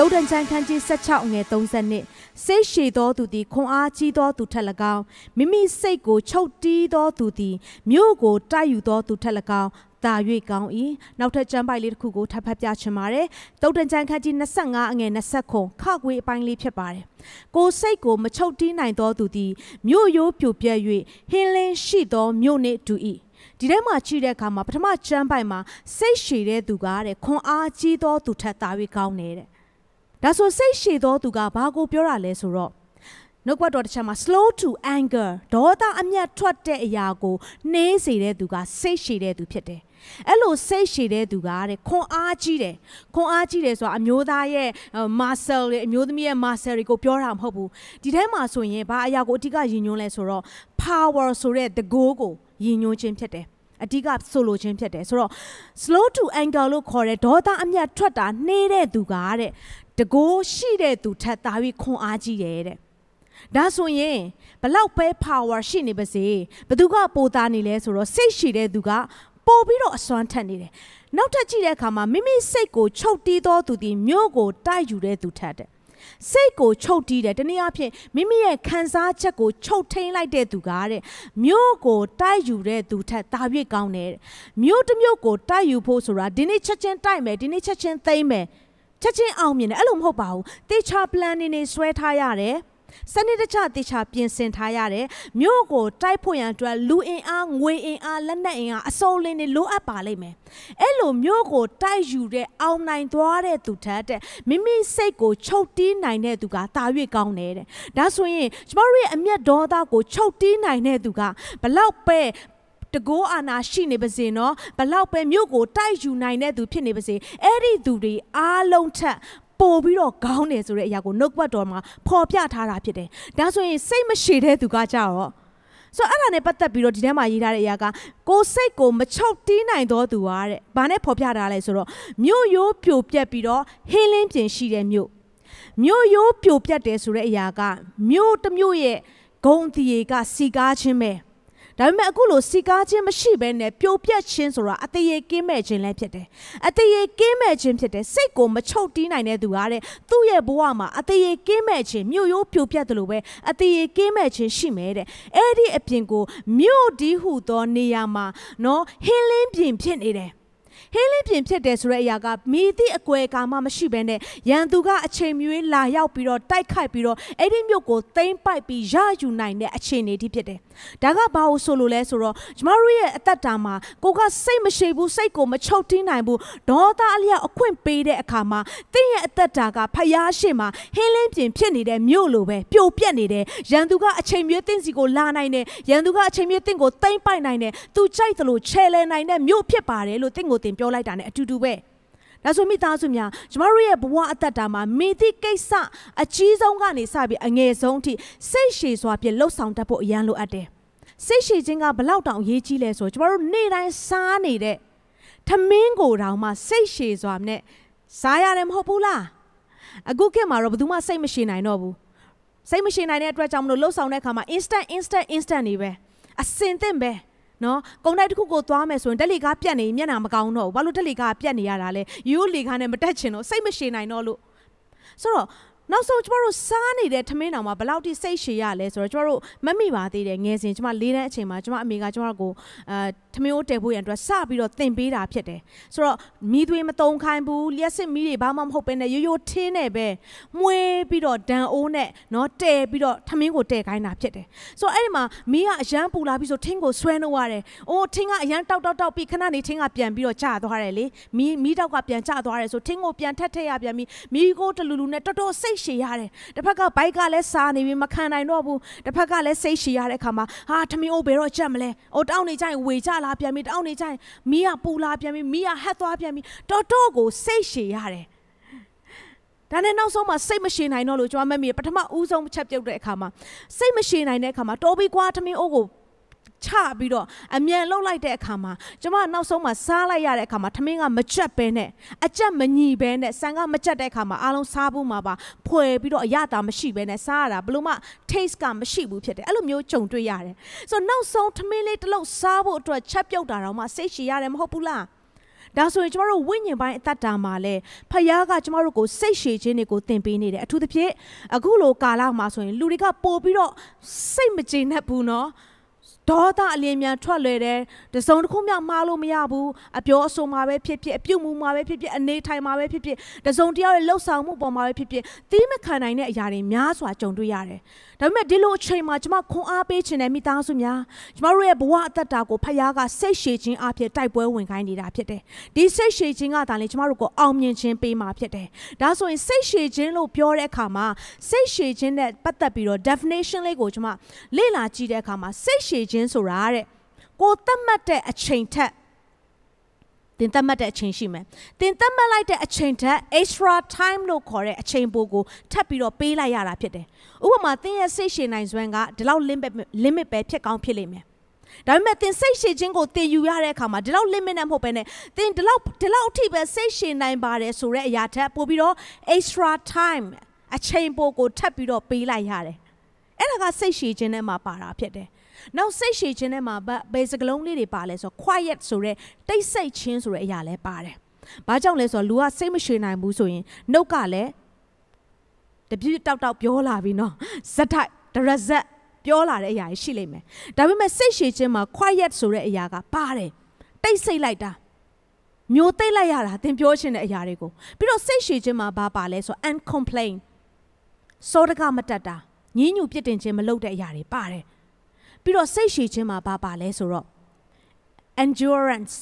တုတ်တန်ချန်ခန်းကြီး16ငယ်30နှစ်စိတ်ရှည်သောသူသည်ခွန်အားကြီးသောသူထက်၎င်းမိမိစိတ်ကိုချုပ်တီးသောသူသည်မြို့ကိုတိုက်ယူသောသူထက်၎င်းတာ၍ကောင်း၏နောက်ထပ်ကျမ်းပိုက်လေးတစ်ခုကိုထပ်ဖတ်ပြချင်ပါတယ်တုတ်တန်ချန်ခန်းကြီး25အငယ်20ခုခခွေအပိုင်းလေးဖြစ်ပါတယ်ကိုစိတ်ကိုမချုပ်တီးနိုင်သောသူသည်မြို့ရိုးပြိုပြဲ၍ဟင်းလင်းရှိသောမြို့နှင့်တူ၏ဒီထဲမှာကြည့်တဲ့အခါမှာပထမကျမ်းပိုက်မှာစိတ်ရှည်တဲ့သူကတဲ့ခွန်အားကြီးသောသူထက်တာ၍ကောင်းနေတဲ့ ဒါဆိုစိတ်ရှည်သောသူကဘာကိုပြောတာလဲဆိုတော့နှုတ်ကပတ်တော်တစ်ချက်မှာ slow to anger ဒေါသအမျက်ထွက်တဲ့အရာကိုနှေးစေတဲ့သူကစိတ်ရှည်တဲ့သူဖြစ်တယ်အဲ့လိုစိတ်ရှည်တဲ့သူကတဲ့ခွန်အားကြီးတယ်ခွန်အားကြီးတယ်ဆိုတာအမျိုးသားရဲ့ muscle တွေအမျိုးသမီးရဲ့ muscle တွေကိုပြောတာမဟုတ်ဘူးဒီထဲမှာဆိုရင်ဘာအရာကိုအဓိကယဉ်ညွှန်းလဲဆိုတော့ power ဆိုတဲ့ the goal ကိုယဉ်ညွှန်းခြင်းဖြစ်တယ်အဓိကဆိုလိုခြင်းဖြစ်တယ်ဆိုတော့ slow to anger လို့ခေါ်တဲ့ဒေါသအမျက်ထွက်တာနှေးတဲ့သူကတဲ့ တကိုးရှိတဲ့သူထက်သာပြီးခွန်အားကြီးတယ်တဲ့ဒါဆိုရင်ဘလောက်ပဲ power ရှိနေပါစေဘသူကပိုသားနေလဲဆိုတော့စိတ်ရှိတဲ့သူကပို့ပြီးတော့အစွမ်းထက်နေတယ်နောက်ထပ်ကြည့်တဲ့အခါမှာမိမိစိတ်ကိုချုပ်တီးသောသူဒီမြို့ကိုတိုက်ယူတဲ့သူထက်တဲ့စိတ်ကိုချုပ်တီးတယ်တနည်းအားဖြင့်မိမိရဲ့ခံစားချက်ကိုချုပ်ထိန်လိုက်တဲ့သူကတဲ့မြို့ကိုတိုက်ယူတဲ့သူထက်တာ၍ကောင်းတယ်မြို့တစ်မြို့ကိုတိုက်ယူဖို့ဆိုတာဒီနေ့ချက်ချင်းတိုက်မယ်ဒီနေ့ချက်ချင်းသိမ့်မယ် ချက်ချင်းအောင်မြင်တယ်အဲ့လိုမဟုတ်ပါဘူးတေချာ plan နေနေဆွဲထားရတယ်စနစ်တကျတေချာပြင်ဆင်ထားရတယ်မြို့ကိုတိုက်ဖို့ရန်အတွက်လူအင်အားငွေအင်အားလက်နက်အင်အားအစုံလင်းတွေလိုအပ်ပါလိမ့်မယ်အဲ့လိုမြို့ကိုတိုက်ယူတဲ့အောင်နိုင်သွားတဲ့သူထက်တဲ့မိမိစိတ်ကိုချုပ်တီးနိုင်တဲ့သူကတာ၍ကောင်းတယ်တဲ့ဒါဆိုရင်ကျမတို့ရဲ့အမျက်ဒေါသကိုချုပ်တီးနိုင်တဲ့သူကဘလောက်ပဲ တကိုးအာနာရှိနေပါစေနော်ဘလောက်ပဲမြို့ကိုတိုက်ယူနိုင်တဲ့သူဖြစ်နေပါစေအဲ့ဒီသူတွေအားလုံးထက်ပို့ပြီးတော့ခေါင်းတယ်ဆိုတဲ့အရာကိုနှုတ်ပတ်တော်မှာဖော်ပြထားတာဖြစ်တယ်ဒါဆိုရင်စိတ်မရှည်တဲ့သူကကြတော့ဆိုတော့အဲ့ဒါနဲ့ပတ်သက်ပြီးတော့ဒီထဲမှာရေးထားတဲ့အရာကကိုစိတ်ကိုမချုပ်တီးနိုင်သောသူဟာတဲ့ဘာနဲ့ဖော်ပြထားလဲဆိုတော့မြို့ရိုးပြိုပြက်ပြီးတော့ဟင်းလင်းပြင်ရှိတဲ့မြို့မြို့ရိုးပြိုပြက်တယ်ဆိုတဲ့အရာကမြို့တစ်မြို့ရဲ့ဂုံတီရေကစီကားခြင်းပဲ ဒါပေမဲ့အခုလိုစီကားခြင်းမရှိဘဲနဲ့ပြိုပြက်ခြင်းဆိုတာအတရေကင်းမဲ့ခြင်းလည်းဖြစ်တယ်အတရေကင်းမဲ့ခြင်းဖြစ်တယ်စိတ်ကိုမချုပ်တီးနိုင်တဲ့သူကတဲ့သူ့ရဲ့ဘဝမှာအတရေကင်းမဲ့ခြင်းမြို့ရိုးပြိုပြက်တယ်လို့ပဲအတရေကင်းမဲ့ခြင်းရှိမယ်တဲ့အဲ့ဒီအပြင်ကိုမြို့ဒီဟုသောနေရာမှာနော်ဟင်းလင်းပြင်ဖြစ်နေတယ် ဟင်းလင်းပြင်ဖြစ်တယ်ဆိုတဲ့အရာကမိသည့်အကွယ်ကာမှမရှိဘဲနဲ့ရန်သူကအချိန်မရွေးလာရောက်ပြီးတော့တိုက်ခိုက်ပြီးတော့အဲ့ဒီမြို့ကိုသိမ်းပိုက်ပြီးရယူနိုင်တဲ့အခြေအနေที่ဖြစ်တယ်။ဒါကဘာလို့ဆိုလို့လဲဆိုတော့ကျမတို့ရဲ့အသက်တာမှာကိုကစိတ်မရှိဘူးစိတ်ကိုမချုပ်တင်းနိုင်ဘူးဒေါသအလျောက်အခွင့်ပေးတဲ့အခါမှာသင်ရဲ့အသက်တာကဖယားရှိမှာဟင်းလင်းပြင်ဖြစ်နေတဲ့မြို့လိုပဲပြိုပြက်နေတယ်။ရန်သူကအချိန်မရွေးသင်စီကိုလာနိုင်တယ်။ရန်သူကအချိန်မရွေးသင်ကိုသိမ်းပိုက်နိုင်တယ်။သူကြိုက်သလိုချဲလဲနိုင်တဲ့မြို့ဖြစ်ပါတယ်လို့သင်ကိုသင်ပြောလိုက်တာ ਨੇ အတူတူပဲဒါဆိုမိသားစုများကျမတို့ရဲ့ဘဝအသက်တာမှာမိသည့်ကိစ္စအကြီးဆုံးကနေစပြီးအငယ်ဆုံးအထိစိတ်ရှည်စွာဖြင့်လှုပ်ဆောင်တတ်ဖို့အရန်လိုအပ်တယ်စိတ်ရှည်ခြင်းကဘလောက်တောင်အရေးကြီးလဲဆိုကျမတို့နေ့တိုင်းစားနေတဲ့ထမင်းကိုတောင်မှစိတ်ရှည်စွာနဲ့စားရတယ်မဟုတ်ဘူးလားအခုခေတ်မှာတော့ဘယ်သူမှစိတ်မရှည်နိုင်တော့ဘူးစိတ်မရှည်နိုင်တဲ့အတွက်ကြောင့်မလို့လှုပ်ဆောင်တဲ့အခါမှာ instant instant instant နေပဲအစင်သင့်ပဲ နော်ကုန်းတိုက်တစ်ခုကိုသွားမယ်ဆိုရင်တက်လီကားပြတ်နေမျက်နှာမကောင်းတော့ဘူးဘာလို့တက်လီကားပြတ်နေရတာလဲရိုးလီကားနဲ့မတက်ချင်တော့စိတ်မရှည်နိုင်တော့လို့ဆိုတော့နောက်ဆုံးကျမတို့စားနေတဲ့ထမင်းတောင်မှာဘယ်လောက်ထိစိတ်ရှည်ရလဲဆိုတော့ကျမတို့မမိပါသေးတယ်ငယ်စဉ်ကျမလေးတန်းအချိန်မှာကျမအမေကကျမတို့ကိုအာ ထမင်းကိုတည်ဖို့ရန်အတွက်စပြီးတော့သင်ပေးတာဖြစ်တယ်ဆိုတော့မီးသွေးမတုံခိုင်းဘူးလျှက်စစ်မီးတွေဘာမှမဟုတ်ပဲနဲ့ရိုးရိုးထင်းနေပဲမွေးပြီးတော့ဒန်အိုးနဲ့နော်တဲပြီးတော့ထမင်းကိုတဲခိုင်းတာဖြစ်တယ်ဆိုတော့အဲ့ဒီမှာမီးကအရန်ပူလာပြီးဆိုထင်းကိုဆွဲနှုတ်ရတယ်အိုးထင်းကအရန်တောက်တောက်တောက်ပြီးခဏနေထင်းကပြန်ပြီးတော့ကျသွားတယ်လေမီးမီးတောက်ကပြန်ကျသွားတယ်ဆိုထင်းကိုပြန်ထက်ထက်ရပြန်ပြီးမီးကိုတလူလူနဲ့တော်တော်စိတ်ရှည်ရတယ်တစ်ဖက်ကဘိုက်ကလည်းစားနေပြီမခံနိုင်တော့ဘူးတစ်ဖက်ကလည်းစိတ်ရှည်ရတဲ့အခါမှာဟာထမင်းအိုးဘယ်တော့ချက်မလဲအိုတောင်းနေကြရင်ဝေကြလာပြန်ပြီတောင်းနေကြရင်မီးကပူလာပြန်ပြီမီးကဟက်သွားပြန်ပြီတော်တော်ကိုစိတ်ရှည်ရတယ်ဒါနဲ့နောက်ဆုံးမှာစိတ်မရှိနိုင်တော့လို့ကျွန်မမမေပထမဦးဆုံးချက်ပြုတ်တဲ့အခါမှာစိတ်မရှိနိုင်တဲ့အခါမှာတော်ပြီကွာထမင်းအိုးကို ချပြီးတော့အမြန်လှုပ်လိုက်တဲ့အခါမှာကျမနောက်ဆုံးမှာစားလိုက်ရတဲ့အခါမှာထမင်းကမကြက်ပဲနဲ့အကြက်မညီပဲနဲ့ဆန်ကမကြက်တဲ့အခါမှာအားလုံးစားဖို့မှာပါဖွယ်ပြီးတော့အရသာမရှိပဲနဲ့စားရတာဘလို့မှ taste ကမရှိဘူးဖြစ်တယ်အဲ့လိုမျိုးကြုံတွေ့ရတယ်ဆိုတော့နောက်ဆုံးထမင်းလေးတစ်လုံးစားဖို့အတွက်ချက်ပြုတ်တာတော့မှစိတ်ရှည်ရတယ်မဟုတ်ဘူးလားဒါဆိုရင်ကျမတို့ဝိညာဉ်ပိုင်းအသက်တာမှာလဲဖခင်ကကျမတို့ကိုစိတ်ရှည်ခြင်းတွေကိုသင်ပေးနေတယ်အထူးသဖြင့်အခုလိုကာလမှာဆိုရင်လူတွေကပို့ပြီးတော့စိတ်မကျေနပ်ဘူးเนาะ ဒေါသအလင်းမြန်ထွက်လွယ်တယ်တစုံတစ်ခုမှမှားလို့မရဘူးအပြောအဆိုမှာပဲဖြစ်ဖြစ်အပြုတ်မှုမှာပဲဖြစ်ဖြစ်အနေထိုင်မှာပဲဖြစ်ဖြစ်တစုံတယောက်ရဲ့လှုပ်ဆောင်မှုပေါ်မှာပဲဖြစ်ဖြစ်သီးမခံနိုင်တဲ့အရာတွေများစွာကြုံတွေ့ရတယ်ဒါပေမဲ့ဒီလိုအချိန်မှာကျွန်မခွန်အားပေးခြင်းနဲ့မိသားစုများကျွန်တော်တို့ရဲ့ဘဝအသက်တာကိုဖခင်ကစိတ်ရှည်ခြင်းအဖြစ်တိုက်ပွဲဝင်ခိုင်းနေတာဖြစ်တယ်ဒီစိတ်ရှည်ခြင်းကဒါလည်းကျွန်တော်တို့ကိုအောင်မြင်ခြင်းပေးမှာဖြစ်တယ်ဒါဆိုရင်စိတ်ရှည်ခြင်းလို့ပြောတဲ့အခါမှာစိတ်ရှည်ခြင်းနဲ့ပတ်သက်ပြီးတော့ definition လေးကိုကျွန်မလေ့လာကြည့်တဲ့အခါမှာစိတ်ရှည်ခြင်းခြင်းဆိုတာတဲ့ကိုသတ်မှတ်တဲ့အချိန်ထက်တင်သတ်မှတ်တဲ့အချိန်ရှိမယ်။တင်သတ်မှတ်လိုက်တဲ့အချိန်ထက် extra time လို့ခေါ်တဲ့အချိန်ပိုကိုထပ်ပြီးတော့ပေးလိုက်ရတာဖြစ်တယ်။ဥပမာသင်ရဲ့စိတ်ရှည်နိုင်စွမ်းကဒီလောက် limit limit ပဲဖြစ်ကောင်းဖြစ်လိမ့်မယ်။ဒါပေမဲ့သင်စိတ်ရှည်ခြင်းကိုသင်ယူရတဲ့အခါမှာဒီလောက် limit နဲ့မဟုတ်ဘဲနဲ့သင်ဒီလောက်ဒီလောက်အထိပဲစိတ်ရှည်နိုင်ပါတယ်ဆိုတဲ့အရာထက်ပိုပြီးတော့ extra time အချိန်ပိုကိုထပ်ပြီးတော့ပေးလိုက်ရတယ်။အဲ့ဒါကစိတ်ရှည်ခြင်းနဲ့မှာပါတာဖြစ်တယ်။ နောက်စိတ်ရှည်ခြင်းထဲမှာဘယ်စကလုံးလေးတွေပါလဲဆိုတော့ quiet ဆိုတဲ့တိတ်ဆိတ်ခြင်းဆိုတဲ့အရာလဲပါတယ်။ဘာကြောင့်လဲဆိုတော့လူကစိတ်မရှည်နိုင်ဘူးဆိုရင်နှုတ်ကလည်းတပြည့်တောက်တောက်ပြောလာပြီနော်။ဇက်ထိုက်ဒရဇက်ပြောလာတဲ့အရာရှိလိမ့်မယ်။ဒါပေမဲ့စိတ်ရှည်ခြင်းမှာ quiet ဆိုတဲ့အရာကပါတယ်။တိတ်ဆိတ်လိုက်တာမျိုးသိမ့်လိုက်ရတာသင်ပြောချင်တဲ့အရာတွေကိုပြီးတော့စိတ်ရှည်ခြင်းမှာဘာပါလဲဆိုတော့ uncomplain စောတကမတက်တာညင်းညူပြစ်တင်ခြင်းမလုပ်တဲ့အရာတွေပါတယ်။ ပြီးတော့စိတ်ရှည်ခြင်းမှာဘာပါလဲဆိုတော့ endurance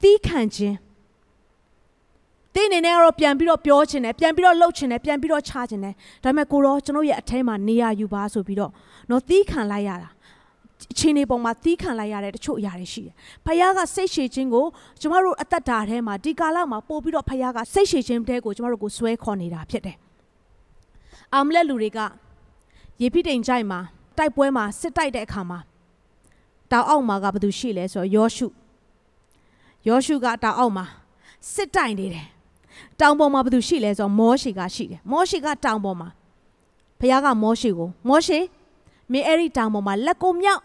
သီးခံခြင်းတင်းနေနဲ့ကတော့ပြန်ပြီးတော့ပြောချင်တယ်ပြန်ပြီးတော့လှုပ်ချင်တယ်ပြန်ပြီးတော့ချချင်တယ်ဒါပေမဲ့ကိုတော့ကျွန်တော်ရဲ့အထဲမှာနေရယူပါဆိုပြီးတော့နော်သီးခံလိုက်ရတာအချင်းနေပုံမှာသီးခံလိုက်ရတဲ့တချို့အရာတွေရှိတယ်။ဖခင်ကစိတ်ရှည်ခြင်းကိုကျမတို့အသက်တာထဲမှာဒီကာလမှာပို့ပြီးတော့ဖခင်ကစိတ်ရှည်ခြင်းတဲ့ကိုကျမတို့ကိုဆွဲခေါ်နေတာဖြစ်တယ်။အာမလက်လူတွေကယေဖိတိန်ကြိုက်မှာ တိုက်ပွဲမှာစစ်တိုက်တဲ့အခါမှာတောင်အောက်မှာကဘာသူရှိလဲဆိုတော့ယောရှုယောရှုကတောင်အောက်မှာစစ်တိုက်နေတယ်တောင်ပေါ်မှာဘာသူရှိလဲဆိုတော့မောရှေကရှိတယ်မောရှေကတောင်ပေါ်မှာဘုရားကမောရှေကိုမောရှေမင်းအဲ့ဒီတောင်ပေါ်မှာလက်ကိုမြောက်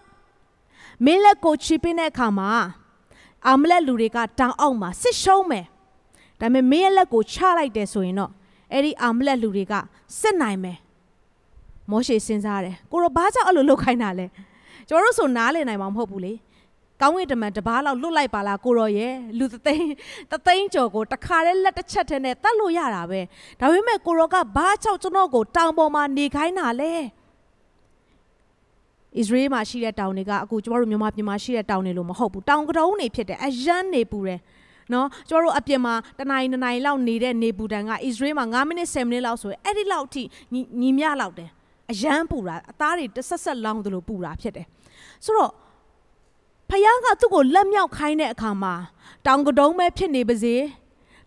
မင်းလက်ကိုချီပင်းတဲ့အခါမှာအာမလက်လူတွေကတောင်အောက်မှာစစ်ရှုံးမယ်ဒါပေမဲ့မင်းရဲ့လက်ကိုချလိုက်တယ်ဆိုရင်တော့အဲ့ဒီအာမလက်လူတွေကစစ်နိုင်မယ် မောရှေစဉ်းစားတယ်ကိုရောဘာကြောင့်အဲ့လိုလုပ်ခိုင်းတာလဲကျွန်တော်တို့ဆိုနားလည်နိုင်မှာမဟုတ်ဘူးလေကောင်းကင်တမန်တပားလောက်လွတ်လိုက်ပါလားကိုရောရဲ့လူသသိန်းသသိန်းကျော်ကိုတခါတည်းလက်တစ်ချက်တည်းနဲ့တတ်လို့ရတာပဲဒါပေမဲ့ကိုရောကဘာကြောင့်ကျွန်တော်ကိုတောင်ပေါ်မှာနေခိုင်းတာလဲဣသရေလမှာရှိတဲ့တောင်တွေကအခုကျွန်တော်တို့မြန်မာပြည်မှာရှိတဲ့တောင်တွေလို့မဟုတ်ဘူးတောင်ကတုံးတွေဖြစ်တယ်အယမ်းနေပူတယ်နော်ကျွန်တော်တို့အပြင်မှာတနိုင်တနိုင်လောက်နေတဲ့နေပူတန်ကဣသရေလမှာ9မိနစ်10မိနစ်လောက်ဆိုရင်အဲ့ဒီလောက်ထိညီမြလောက်တယ် အယမ်းပူတာအသားတွေတဆက်ဆက်လောင်းသလိုပူတာဖြစ်တယ်ဆိုတော့ဖယားကသူ့ကိုလက်မြောက်ခိုင်းတဲ့အခါမှာတောင်ကတုံးပဲဖြစ်နေပါစေ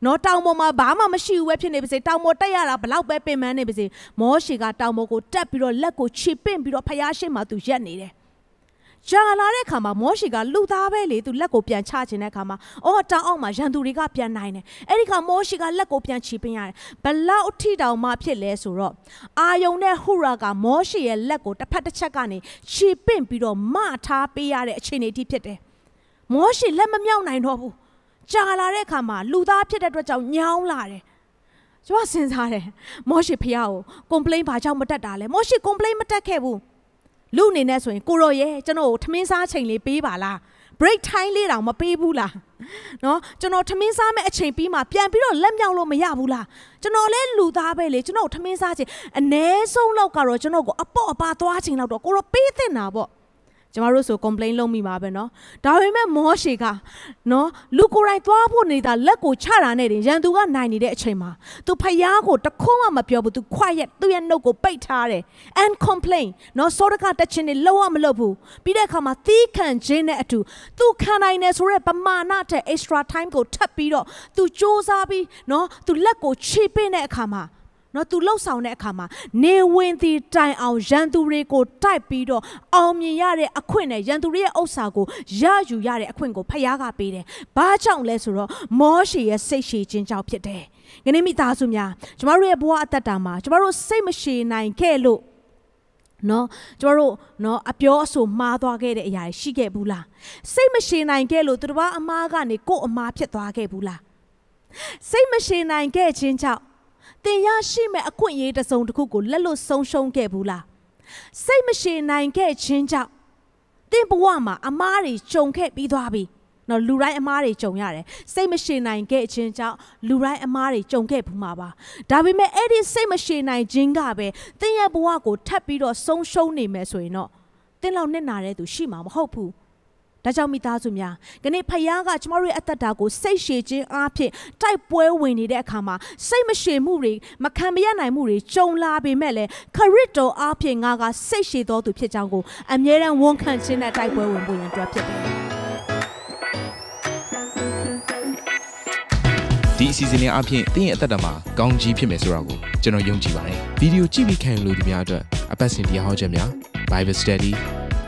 နော်တောင်ပေါ်မှာဘာမှမရှိဘူးပဲဖြစ်နေပါစေတောင်ပေါ်တက်ရတာဘလောက်ပဲပင်ပန်းနေပါစေမောရှေကတောင်ပေါ်ကိုတက်ပြီးတော့လက်ကိုခြေပင့်ပြီးတော့ဖယားရှိမှသူရက်နေတယ် ကြာလာတဲ့ခါမှာမောရှိကလူသားပဲလေသူလက်ကိုပြန်ချခြင်းတဲ့ခါမှာအော်တောင်အောက်မှာရန်သူတွေကပြန်နိုင်တယ်အဲ့ဒီခါမောရှိကလက်ကိုပြန်ချီပင်းရတယ်ဘလောက်ထိတောင်မှဖြစ်လဲဆိုတော့အာယုံနဲ့ဟူရာကမောရှိရဲ့လက်ကိုတစ်ဖက်တစ်ချက်ကနေချီပင့်ပြီးတော့မထားပေးရတဲ့အခြေအနေတိဖြစ်တယ်မောရှိလက်မမြောက်နိုင်တော့ဘူးကြာလာတဲ့ခါမှာလူသားဖြစ်တဲ့အတွက်ကြောင့်ညောင်းလာတယ်ကျွန်တော်စဉ်းစားတယ်မောရှိဖះကို complain ဘာကြောင့်မတက်တာလဲမောရှိ complain မတက်ခဲ့ဘူး လူအနေနဲ့ဆိုရင်ကိုရော်ရဲ့ကျွန်တော်ကိုထမင်းစားချိန်လေးပေးပါလား break time လေးတောင်မပေးဘူးလားနော်ကျွန်တော်ထမင်းစားမဲ့အချိန်ပြီးမှပြန်ပြီးတော့လက်မြောက်လို့မရဘူးလားကျွန်တော်လည်းလူသားပဲလေကျွန်တော်ထမင်းစားချိန်အ ਨੇ ဆုံးလောက်ကတော့ကျွန်တော်ကိုအပေါ့အပါသွားချိန်လောက်တော့ကိုရောပေးသင့်တာပေါ့ ကျမတို့ဆို complain လုပ်မိမှာပဲเนาะဒါပေမဲ့မောရှေကเนาะလူကိုယ်တိုင်သွားဖို့နေတာလက်ကိုချတာနဲ့တင်ရန်သူကနိုင်နေတဲ့အချိန်မှာသူဖျားကိုတခုံးမှမပြောဘူးသူ quiet သူ့ရဲ့နှုတ်ကိုပိတ်ထားတယ် and complain เนาะစောဒကတက်ချင်းနေလုံးဝမလုပ်ဘူးပြီးတဲ့အခါမှာသီးခံခြင်းနဲ့အတူသူခံနိုင်တယ်ဆိုတဲ့ပမာဏတဲ့ extra time ကိုထပ်ပြီးတော့သူစူးစမ်းပြီးเนาะသူလက်ကိုခြေပင့်တဲ့အခါမှာ နော်သူလှုပ်ဆောင်တဲ့အခါမှာနေဝင်သည်တိုင်အောင်ရန်သူတွေကိုတိုက်ပြီးတော့အောင်မြင်ရတဲ့အခွင့်နဲ့ရန်သူတွေရဲ့ဥစ္စာကိုရယူရတဲ့အခွင့်ကိုဖခင်ကပေးတယ်။ဘာကြောင့်လဲဆိုတော့မောရှေရဲ့စိတ်ရှည်ခြင်းကြောင့်ဖြစ်တယ်။ငနေ့မိသားစုများကျမတို့ရဲ့ဘဝအသက်တာမှာကျမတို့စိတ်မရှည်နိုင်ခဲ့လို့နော်ကျမတို့နော်အပြောအဆိုမှားသွားခဲ့တဲ့အရာရှိခဲ့ဘူးလားစိတ်မရှည်နိုင်ခဲ့လို့သူတစ်ပါးအမားကနေကို့အမားဖြစ်သွားခဲ့ဘူးလားစိတ်မရှည်နိုင်ခဲ့ခြင်းကြောင့် တင်ရရှိမဲ့အခွင့်အရေးတစ်စုံတစ်ခုကိုလက်လွတ်ဆုံးရှုံးခဲ့ဘူးလားစိတ်မရှည်နိုင်ခဲ့ခြင်းကြောင့်တင်ဘဝမှာအမားတွေကြုံခဲ့ပြီးသွားပြီနော်လူတိုင်းအမားတွေကြုံရတယ်စိတ်မရှည်နိုင်ခဲ့ခြင်းကြောင့်လူတိုင်းအမားတွေကြုံခဲ့ဘူးမှာပါဒါပေမဲ့အဲ့ဒီစိတ်မရှည်နိုင်ခြင်းကပဲတင်းရဲ့ဘဝကိုထပ်ပြီးတော့ဆုံးရှုံးနေမယ်ဆိုရင်တော့တင်းလောက်နဲ့နာတဲ့သူရှိမှာမဟုတ်ဘူး ဒါကြောင့်မိသားစုများခနေ့ဖယားကကျမတို့ရဲ့အသက်တာကိုစိတ်ရှည်ခြင်းအဖြစ်တိုက်ပွဲဝင်နေတဲ့အခါမှာစိတ်မရှည်မှုတွေမခံမရနိုင်မှုတွေကြုံလာပေမဲ့လည်းခရစ်တော်အဖြစ်ငါကစိတ်ရှည်တော်သူဖြစ်ကြောင်းကိုအမြဲတမ်းဝန်ခံခြင်းနဲ့တိုက်ပွဲဝင်ဖို့ရန်အတွက်ဖြစ်တယ်ဒီအစီအစဉ်လေးအပြင်တင်းရဲ့အသက်တာမှာကောင်းကြီးဖြစ်မယ်ဆိုတာကိုကျွန်တော်ယုံကြည်ပါတယ်ဗီဒီယိုကြည့်ပြီးခံယူလို့ဒီများအတွက်အပတ်စဉ်တရားဟောခြင်းများ Bible Study